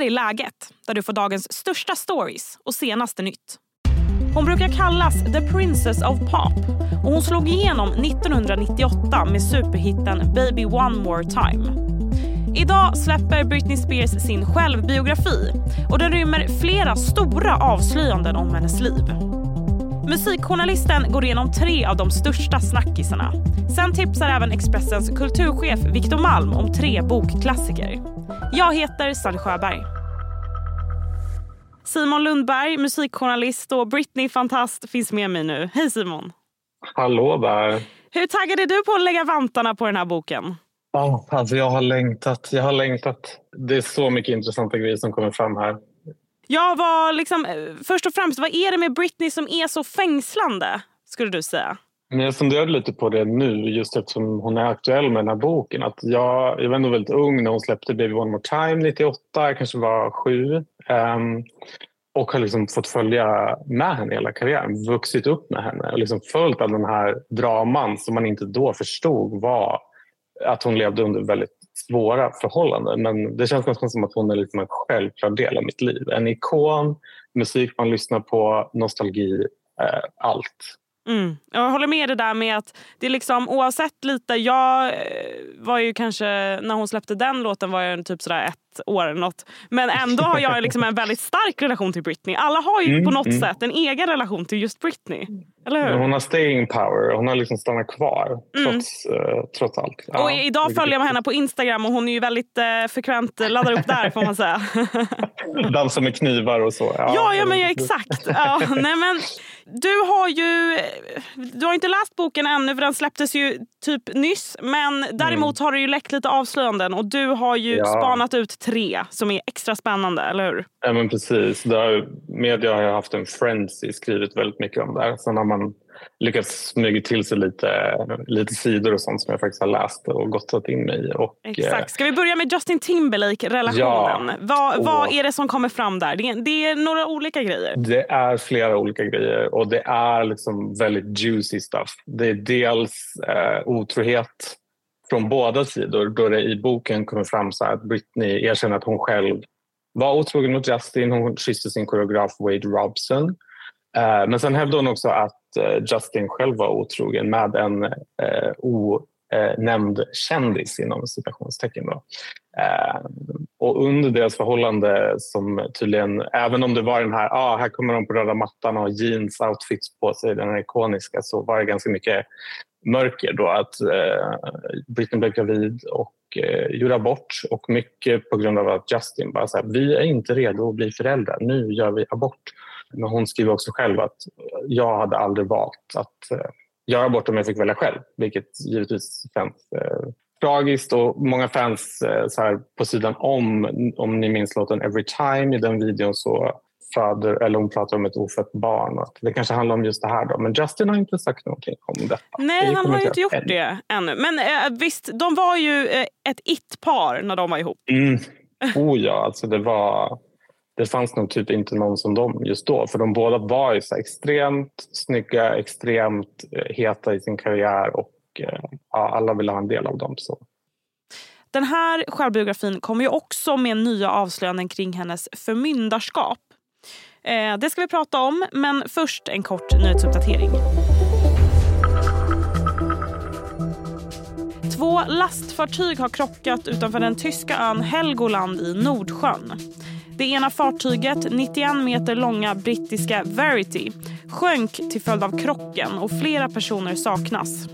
här är läget, där du får dagens största stories och senaste nytt. Hon brukar kallas The Princess of Pop och hon slog igenom 1998 med superhitten Baby One More Time. Idag släpper Britney Spears sin självbiografi och den rymmer flera stora avslöjanden om hennes liv. Musikjournalisten går igenom tre av de största snackisarna. Sen tipsar även Expressens kulturchef Victor Malm om tre bokklassiker. Jag heter Sally Sjöberg. Simon Lundberg, musikjournalist och Britney-fantast finns med mig nu. Hej Simon! Hallå där! Hur taggad är du på att lägga vantarna på den här boken? Oh, alltså jag har längtat. Jag har längtat. Det är så mycket intressanta grejer som kommer fram här. Jag var liksom, eh, först och främst, vad är det med Britney som är så fängslande? Skulle du säga? Men jag funderade lite på det nu, just eftersom hon är aktuell med den här boken. Att jag, jag var ändå väldigt ung när hon släppte Baby One More Time 98, jag kanske var sju. Um, och har liksom fått följa med henne hela karriären, vuxit upp med henne och liksom följt all den här draman som man inte då förstod var att hon levde under väldigt svåra förhållanden. Men det känns nästan som att hon är liksom en självklar del av mitt liv. En ikon, musik man lyssnar på, nostalgi, eh, allt. Mm. Jag håller med det där med att det är liksom oavsett lite. Jag eh, var ju kanske, när hon släppte den låten var jag typ sådär ett år eller något. Men ändå har jag liksom en väldigt stark relation till Britney. Alla har ju mm, på något mm. sätt en egen relation till just Britney. Eller hur? Hon har staying power. Hon har liksom stannat kvar mm. trots, uh, trots allt. Ja, och idag följer jag henne på Instagram och hon är ju väldigt uh, frekvent laddar upp där får man säga. Dansar med knivar och så. Ja, ja, ja men ja, exakt. Ja, nej, men, du har ju du har inte läst boken ännu för den släpptes ju typ nyss. Men däremot mm. har det ju läckt lite avslöjanden och du har ju ja. spanat ut tre som är extra spännande, eller hur? Ja men precis. Där, media har haft en frenzy, skrivit väldigt mycket om det. Sen har man lyckats smyga till sig lite, lite sidor och sånt som jag faktiskt har läst och gottat in mig i. Och, Exakt. Ska vi börja med Justin Timberlake-relationen? Ja, vad, vad är det som kommer fram där? Det är, det är, några olika grejer. Det är flera olika grejer och det är liksom väldigt juicy stuff. Det är dels eh, otrohet från båda sidor då det i boken kommer fram så att Britney erkänner att hon själv var otrogen mot Justin. Hon kysste sin koreograf Wade Robson. Eh, men sen hävdade hon också att eh, Justin själv var otrogen med en eh, onämnd kändis inom citationstecken. Då. Eh, och under deras förhållande som tydligen, även om det var den här, ah, här kommer de på röda mattan och har jeans outfits på sig, den här ikoniska, så var det ganska mycket mörker då att eh, Britney blev gravid och eh, gjorde abort och mycket på grund av att Justin bara så här, vi är inte redo att bli föräldrar, nu gör vi abort. Men hon skriver också själv att jag hade aldrig valt att eh, göra abort om jag fick välja själv, vilket givetvis känns eh, tragiskt och många fans eh, så här, på sidan om, om ni minns låten Every time i den videon så föder, eller hon pratar om ett ofött barn. Och det kanske handlar om just det här. Då. Men Justin har inte sagt någonting om detta. Nej, han har inte gjort än. det ännu. Men eh, visst, de var ju eh, ett it-par när de var ihop. Mm. Oh ja, alltså det var det fanns nog typ inte någon som dem just då. För de båda var ju så extremt snygga, extremt eh, heta i sin karriär och eh, ja, alla ville ha en del av dem. Så. Den här självbiografin kommer ju också med nya avslöjanden kring hennes förmyndarskap. Eh, det ska vi prata om, men först en kort nyhetsuppdatering. Två lastfartyg har krockat utanför den tyska ön Helgoland i Nordsjön. Det ena fartyget, 91 meter långa brittiska Verity, sjönk till följd av krocken och flera personer saknas.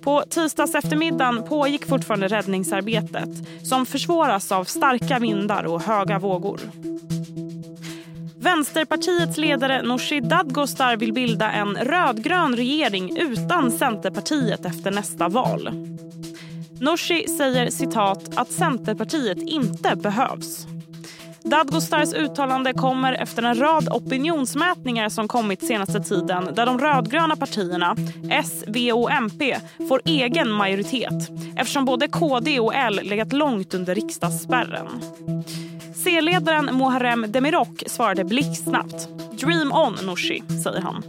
På tisdags eftermiddagen pågick fortfarande räddningsarbetet som försvåras av starka vindar och höga vågor. Vänsterpartiets ledare Nooshi Dadgostar vill bilda en rödgrön regering utan Centerpartiet efter nästa val. Nooshi säger citat att Centerpartiet inte behövs. Dadgostars uttalande kommer efter en rad opinionsmätningar som kommit senaste tiden där de rödgröna partierna, S, V och MP, får egen majoritet eftersom både KD och L legat långt under riksdagsspärren. C-ledaren Muharrem Demirok svarade blixtsnabbt. Dream on, Nooshi, säger han.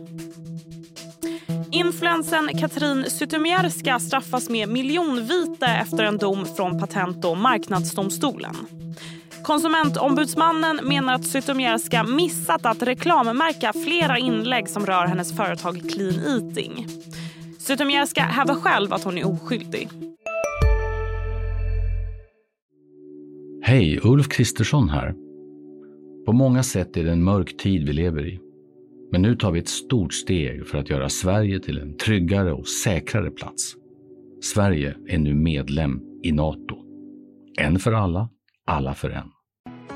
Influensen Katrin Zytomierska straffas med miljonvite efter en dom från Patent och marknadsdomstolen. Konsumentombudsmannen menar att Zytomierska missat att reklammärka flera inlägg som rör hennes företag Clean Eating. Zytomierska hävdar själv att hon är oskyldig. Hej, Ulf Kristersson här. På många sätt är det en mörk tid vi lever i. Men nu tar vi ett stort steg för att göra Sverige till en tryggare och säkrare plats. Sverige är nu medlem i Nato. En för alla, alla för en.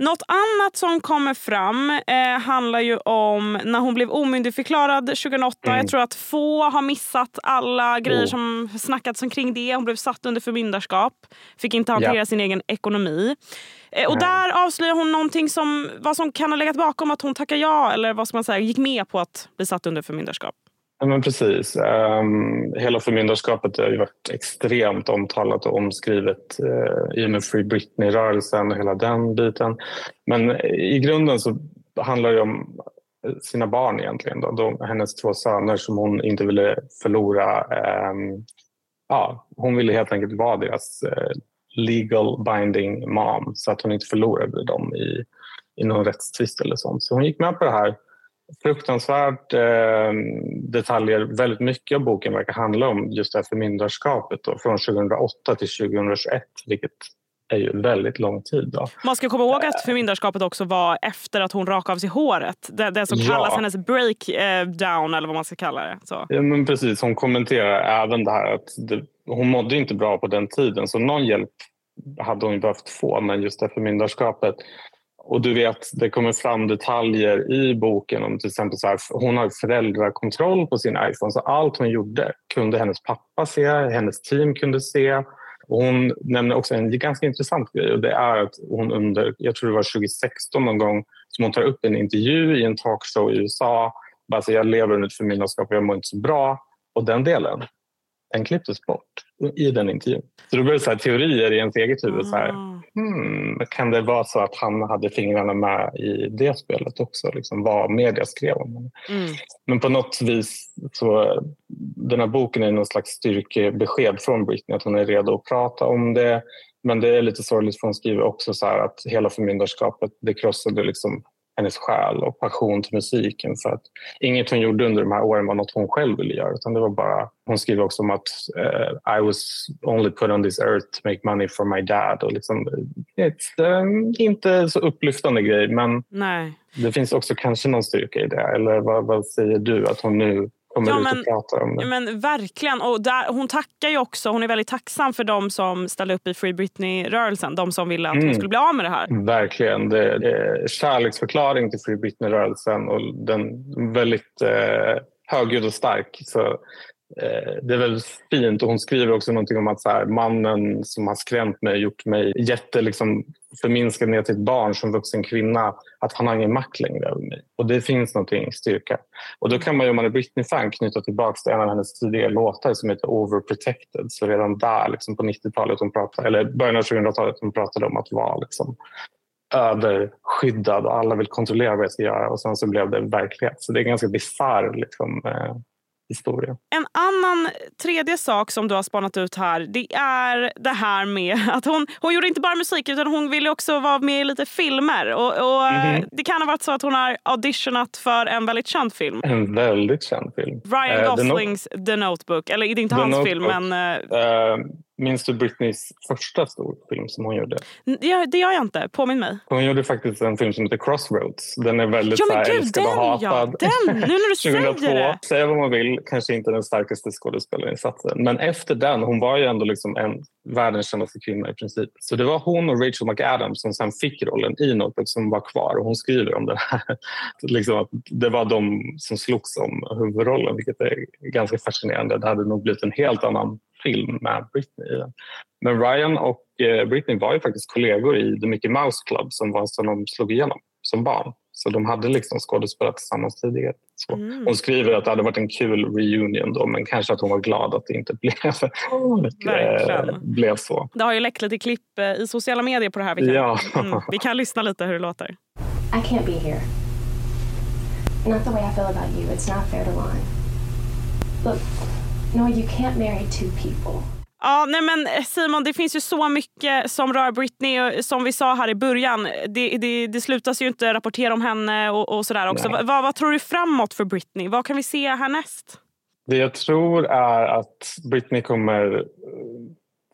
Något annat som kommer fram eh, handlar ju om när hon blev omyndigförklarad 2008. Mm. Jag tror att få har missat alla grejer oh. som snackats omkring det. Hon blev satt under förmyndarskap, fick inte hantera ja. sin egen ekonomi. Eh, och där avslöjar hon någonting som, vad som kan ha legat bakom att hon tackar ja eller vad ska man säga, gick med på att bli satt under förmyndarskap. Ja, men precis. Um, hela förmyndarskapet har ju varit extremt omtalat och omskrivet uh, i och med Free Britney-rörelsen och hela den biten. Men eh, i grunden så handlar det om eh, sina barn egentligen. Då. De, hennes två söner som hon inte ville förlora. Um, ja, hon ville helt enkelt vara deras uh, legal binding mom så att hon inte förlorade dem i, i någon rättstvist eller sånt. Så hon gick med på det här fruktansvärt eh, detaljer. Väldigt mycket av boken verkar handla om just det här förmyndarskapet då, från 2008 till 2021, vilket är ju väldigt lång tid. Då. Man ska komma ihåg att förmyndarskapet också var efter att hon rakade av sig håret. Det, det som ja. kallas hennes breakdown eller vad man ska kalla det. Så. Ja, men precis, hon kommenterar även det här att det, hon mådde inte bra på den tiden så någon hjälp hade hon behövt få men just det förmyndarskapet och du vet, det kommer fram detaljer i boken om till exempel så här, hon har föräldrakontroll på sin iPhone så allt hon gjorde kunde hennes pappa se, hennes team kunde se. Och hon nämner också en ganska intressant grej och det är att hon under, jag tror det var 2016 någon gång, som hon tar upp en intervju i en talkshow i USA. Bara så jag lever under ett förmyndarskap och jag mår inte så bra. Och den delen, den klipptes bort i den intervjun. Så då blir det så teorier i ens eget huvud. Så här, ah. hmm, kan det vara så att han hade fingrarna med i det spelet också? Liksom vad media skrev om honom. Mm. Men på något vis så den här boken är någon slags styrkebesked från Britney att hon är redo att prata om det. Men det är lite sorgligt för hon skriver också så att hela förmyndarskapet det krossade liksom hennes själ och passion till musiken. För att inget hon gjorde under de här åren var något hon själv ville göra. Utan det var bara, hon skriver också om att uh, I was only put on this earth to make money for my dad. Och liksom, um, inte så upplyftande grej men Nej. det finns också kanske någon styrka i det. Eller vad, vad säger du att hon nu kommer ja, ut och pratar om det. Men verkligen. Och där, hon tackar ju också. Hon är väldigt tacksam för de som ställde upp i Free Britney-rörelsen. De som ville att mm. hon skulle bli av med det här. Verkligen. Det är kärleksförklaring till Free Britney-rörelsen och den väldigt eh, högljudd och stark. Så, Eh, det är väldigt fint och hon skriver också någonting om att så här, mannen som har skrämt mig gjort mig jätte liksom, förminskad ner till ett barn som vuxen kvinna att han har ingen makt längre över mig. Och det finns någonting styrka. Och då kan man ju om man är Britney-fan knyta tillbaka till en av hennes tidigare låtar som heter Overprotected. Så redan där liksom på 90-talet, eller början av 2000-talet, hon pratade om att vara liksom, överskyddad och alla vill kontrollera vad jag ska göra och sen så blev det verklighet. Så det är ganska bisarr liksom, eh, historia. En annan tredje sak som du har spanat ut här det är det här med att hon, hon gjorde inte bara musik utan hon ville också vara med i lite filmer. Och, och mm -hmm. Det kan ha varit så att hon har auditionat för en väldigt känd film. En väldigt känd film. Ryan uh, Goslings The, The Notebook. Eller det är inte The hans Notebook. film men... Uh, Minns du Britneys första storfilm som hon gjorde? Ja, det gör jag inte. Påminn mig. Hon gjorde faktiskt en film som heter Crossroads. Den är väldigt ja, men gud, den, hatad. Ja, den! Nu när du 2002. säger det. Säga vad man vill, kanske inte den starkaste skådespelarinsatsen. Men efter den, hon var ju ändå liksom en världens kändaste kvinna i princip. Så det var hon och Rachel McAdams som sen fick rollen i Notebook som var kvar. Och hon skriver om det här. liksom att det var de som slogs om huvudrollen, vilket är ganska fascinerande. Det hade nog blivit en helt annan film med Britney i den. Men Ryan och eh, Britney var ju faktiskt kollegor i The Mickey Mouse Club som var som de slog igenom som barn. Så de hade liksom skådespelat tillsammans tidigare. Så Mm. Hon skriver att det hade varit en kul reunion då men kanske att hon var glad att det inte blev, Verkligen. eh, blev så. Det har ju läckt lite klipp eh, i sociala medier på det här. Vi kan, Ja. mm, vi kan lyssna lite hur det låter. I can't be here. Not the way I feel about you. It's not fair to Lauren. Look, no, you can't marry two people. Ja, nej men eh, Simon, det finns ju så mycket som rör Britney. och Som vi sa här i början, det, det, det slutas ju inte rapportera om henne och, och sådär också. Nej. Va, vad tror du framåt för Britney? Vad kan vi se härnäst? Det jag tror är att Britney kommer eh,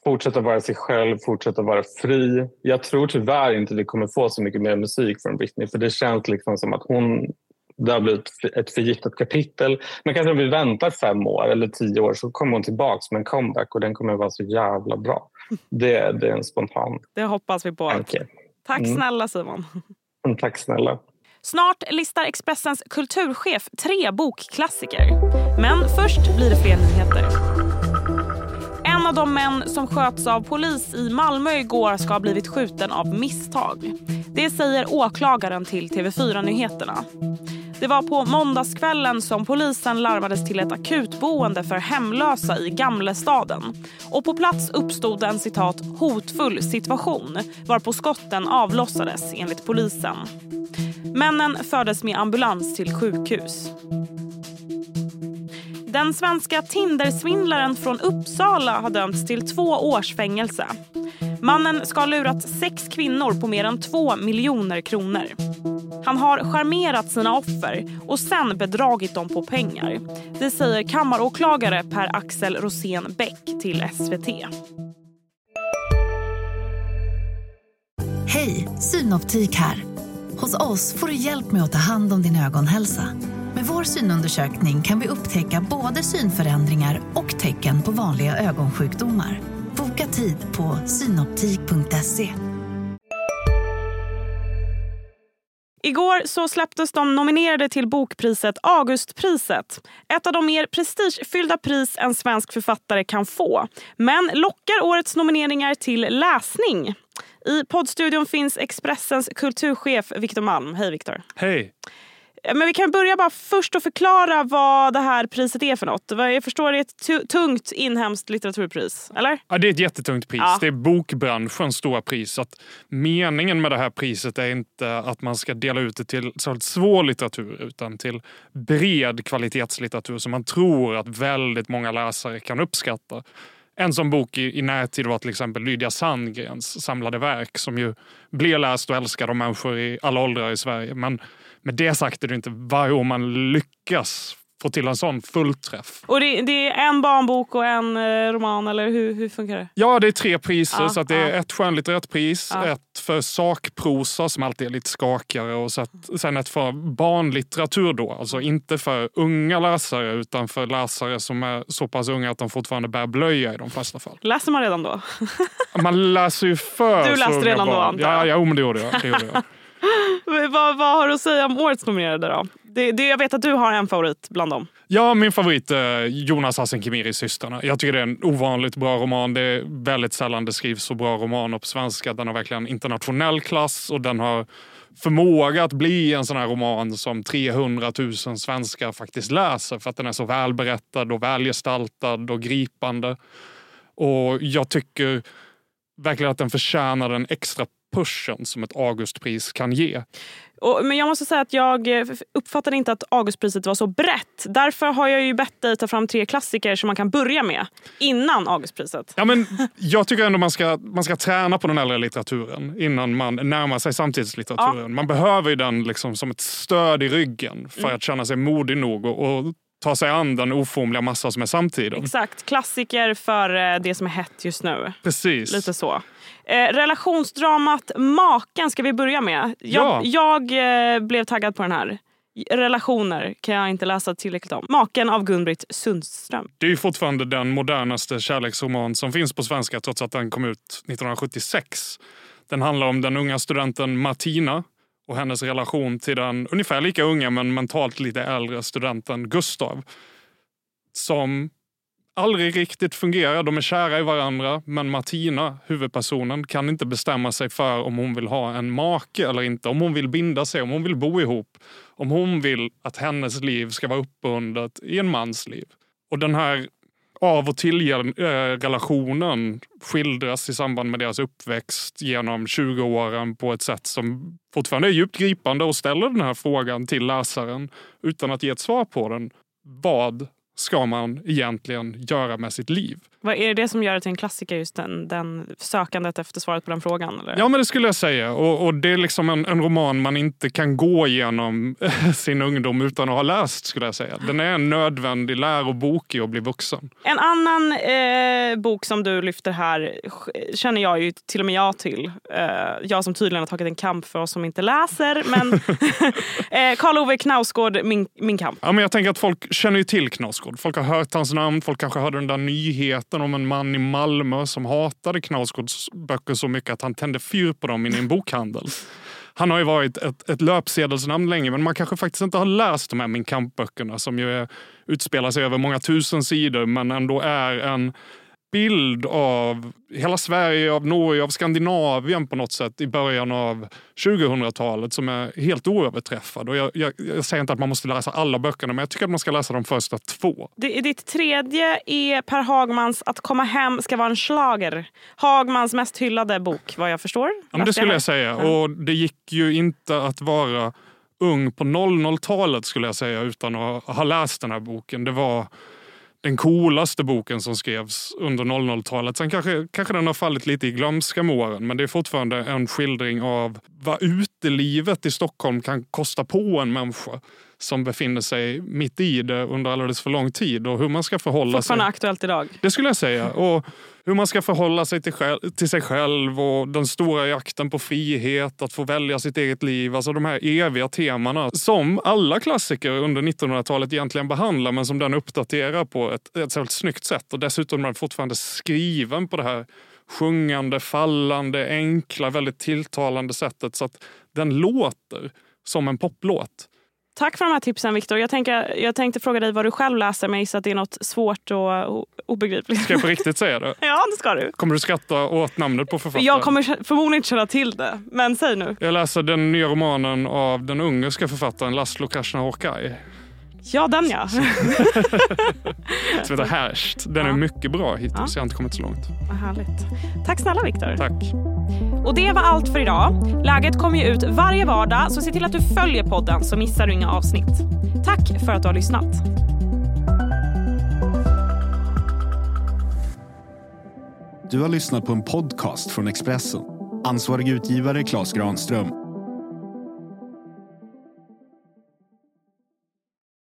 fortsätta vara sig själv, fortsätta vara fri. Jag tror tyvärr inte vi kommer få så mycket mer musik från Britney för det känns liksom som att hon det har blivit ett förgiftat kapitel. Men kanske om vi väntar fem år eller tio år så kommer hon tillbaka med en comeback och den kommer vara så jävla bra. Det, det är en spontan Det hoppas vi på. tanke. Tack Mm. snälla Simon. Mm, Tack snälla. Snart listar Expressens kulturchef tre bokklassiker. Men först blir det fler nyheter. En av de män som sköts av polis i Malmö igår ska ha blivit skjuten av misstag. Det säger åklagaren till TV4 Nyheterna. Det var på måndagskvällen som polisen larmades till ett akutboende för hemlösa i Gamlestaden. Och på plats uppstod en citat hotfull situation varpå skotten avlossades enligt polisen. Männen fördes med ambulans till sjukhus. Den svenska Tindersvindlaren från Uppsala har dömts till två års fängelse. Mannen ska ha lurat sex kvinnor på mer än två miljoner kronor. Han har charmerat sina offer och sen bedragit dem på pengar. Det säger kammaråklagare Per-Axel Rosén Bäck till SVT. Hej, Synoptik här. Hos oss får du hjälp med att ta hand om din ögonhälsa. Med vår synundersökning kan vi upptäcka både synförändringar och tecken på vanliga ögonsjukdomar. Boka tid på synoptik.se. Igår så släpptes de nominerade till bokpriset Augustpriset. Ett av de mer prestigefyllda pris en svensk författare kan få. Men lockar årets nomineringar till läsning? I poddstudion finns Expressens kulturchef Viktor Malm. Hej Viktor. Hej! Men vi kan börja bara först och förklara vad det här priset är för något. Jag förstår det är ett tu- tungt inhemskt litteraturpris, eller? Ja, det är ett jättetungt pris. Ja. Det är bokbranschens stora pris. Att meningen med det här priset är inte att man ska dela ut det till svår litteratur utan till bred kvalitetslitteratur som man tror att väldigt många läsare kan uppskatta. En sån bok i, i närtid var till exempel Lydia Sandgrens samlade verk som ju blir läst och älskad av människor i alla åldrar i Sverige. Men med det sagt är det inte varje år man lyckas få till en sån fullträff. Och det, det är en barnbok och en eh, roman, eller hur, hur funkar det? Ja, det är tre priser. Ja, så att det är ja. ett skönlitterärt pris, Ja. ett för sakprosa som alltid är lite skakigare och så att, sen ett för barnlitteratur då. Alltså inte för unga läsare utan för läsare som är så pass unga att de fortfarande bär blöja i de flesta fall. Läser man redan då? Man läser ju för Du läste redan då, barn. antar jag. Ja, ja men det gjorde jag. Det gjorde jag. vad, vad har du att säga om årets nominerade då? Det, det, jag vet att du har en favorit bland dem. Ja, min favorit är Jonas Hassen Khemiris Systrarna. Jag tycker det är en ovanligt bra roman. Det är väldigt sällan det skrivs så bra romaner på svenska. Den har verkligen internationell klass och den har förmåga att bli en sån här roman som 300 000 svenskar faktiskt läser för att den är så välberättad och välgestaltad och gripande. Och jag tycker verkligen att den förtjänar en extra pushen som ett Augustpris kan ge. Och, men jag måste säga att jag eh, uppfattade inte att Augustpriset var så brett. Därför har jag ju bett dig ta fram tre klassiker som man kan börja med innan Augustpriset. Ja, men jag tycker ändå man ska, man ska träna på den äldre litteraturen innan man närmar sig samtidslitteraturen. Man behöver ju den liksom som ett stöd i ryggen för att känna sig modig nog och, och ta sig an den oformliga massa som är samtiden. Exakt, klassiker för eh, det som är hett just nu. Precis. Lite så. Eh, relationsdramat Maken ska vi börja med. Jag, jag eh, blev taggad på den här. Relationer kan jag inte läsa tillräckligt om. Maken av Gun-Britt Sundström. Det är ju fortfarande den modernaste kärleksroman som finns på svenska trots att den kom ut 1976. Den handlar om den unga studenten Martina och hennes relation till den ungefär lika unga men mentalt lite äldre studenten Gustav. Som aldrig riktigt fungerar. De är kära i varandra, men Martina, huvudpersonen, kan inte bestämma sig för om hon vill ha en make eller inte. Om hon vill binda sig, om hon vill bo ihop. Om hon vill att hennes liv ska vara uppbundet i en mans liv. Och den här av och till-relationen eh, skildras i samband med deras uppväxt genom 20-åren på ett sätt som fortfarande är djupt gripande och ställer den här frågan till läsaren utan att ge ett svar på den. Vad ska man egentligen göra med sitt liv? Vad är det som gör det till en klassiker, just den, den sökandet efter svaret på den frågan? Eller? Ja, men det skulle jag säga. Och, och det är liksom en, en, roman man inte kan gå igenom sin ungdom utan att ha läst, skulle jag säga. Den är en nödvändig lärobok i att bli vuxen. En annan eh, bok som du lyfter här känner jag ju till och med jag till. Eh, jag som tydligen har tagit en kamp för oss som inte läser. Men eh, Karl Ove Knausgård, min, min kamp. Ja, men jag tänker att folk känner ju till Knausgård. Folk har hört hans namn, folk kanske hörde den där nyheten om en man i Malmö som hatade Knausgårds böcker så mycket att han tände fyr på dem i en bokhandel. Han har ju varit ett, ett löpsedelsnamn länge men man kanske faktiskt inte har läst de här Min kamp-böckerna som ju är, utspelar sig över många tusen sidor men ändå är en bild av hela Sverige, av Norge, av Skandinavien på något sätt i början av 2000-talet som är helt oöverträffad. Och jag, jag, jag, säger inte att man måste läsa alla böckerna men jag tycker att man ska läsa de första två. Det, ditt tredje är Per Hagmans Att komma hem ska vara en slager. Hagmans mest hyllade bok vad jag förstår. Ja, men det skulle jag säga. Och det gick ju inte att vara ung på 00-talet skulle jag säga utan att ha läst den här boken. Det var den coolaste boken som skrevs under 00-talet. Sen kanske, kanske den har fallit lite i glömska med åren men det är fortfarande en skildring av vad utelivet i Stockholm kan kosta på en människa som befinner sig mitt i det under alldeles för lång tid och hur man ska förhålla sig. aktuellt idag. Det skulle jag säga. Och hur man ska förhålla sig till, till sig själv och den stora jakten på frihet, att få välja sitt eget liv. Alltså de här eviga temana som alla klassiker under 1900-talet egentligen behandlar men som den uppdaterar på ett, ett väldigt snyggt sätt. Och dessutom är den fortfarande skriven på det här sjungande, fallande, enkla, väldigt tilltalande sättet så att den låter som en poplåt. Tack för de här tipsen Viktor. Jag, jag tänkte fråga dig vad du själv läser men jag att det är något svårt och obegripligt. Ska jag på riktigt säga det? ja det ska du. Kommer du skratta åt namnet på författaren? Jag kommer förmodligen inte känna till det. Men säg nu. Jag läser den nya romanen av den ungerska författaren Laszlo Krasnaorkai. Ja, den ja. som heter Härst. Den ja. är mycket bra hittills. Ja. Jag har inte kommit så långt. Vad härligt. Tack snälla Viktor. Tack. Och det var allt för idag. Läget kommer ju ut varje vardag så se till att du följer podden så missar du inga avsnitt. Tack för att du har lyssnat. Du har lyssnat på en podcast från Expressen. Ansvarig utgivare Klas Granström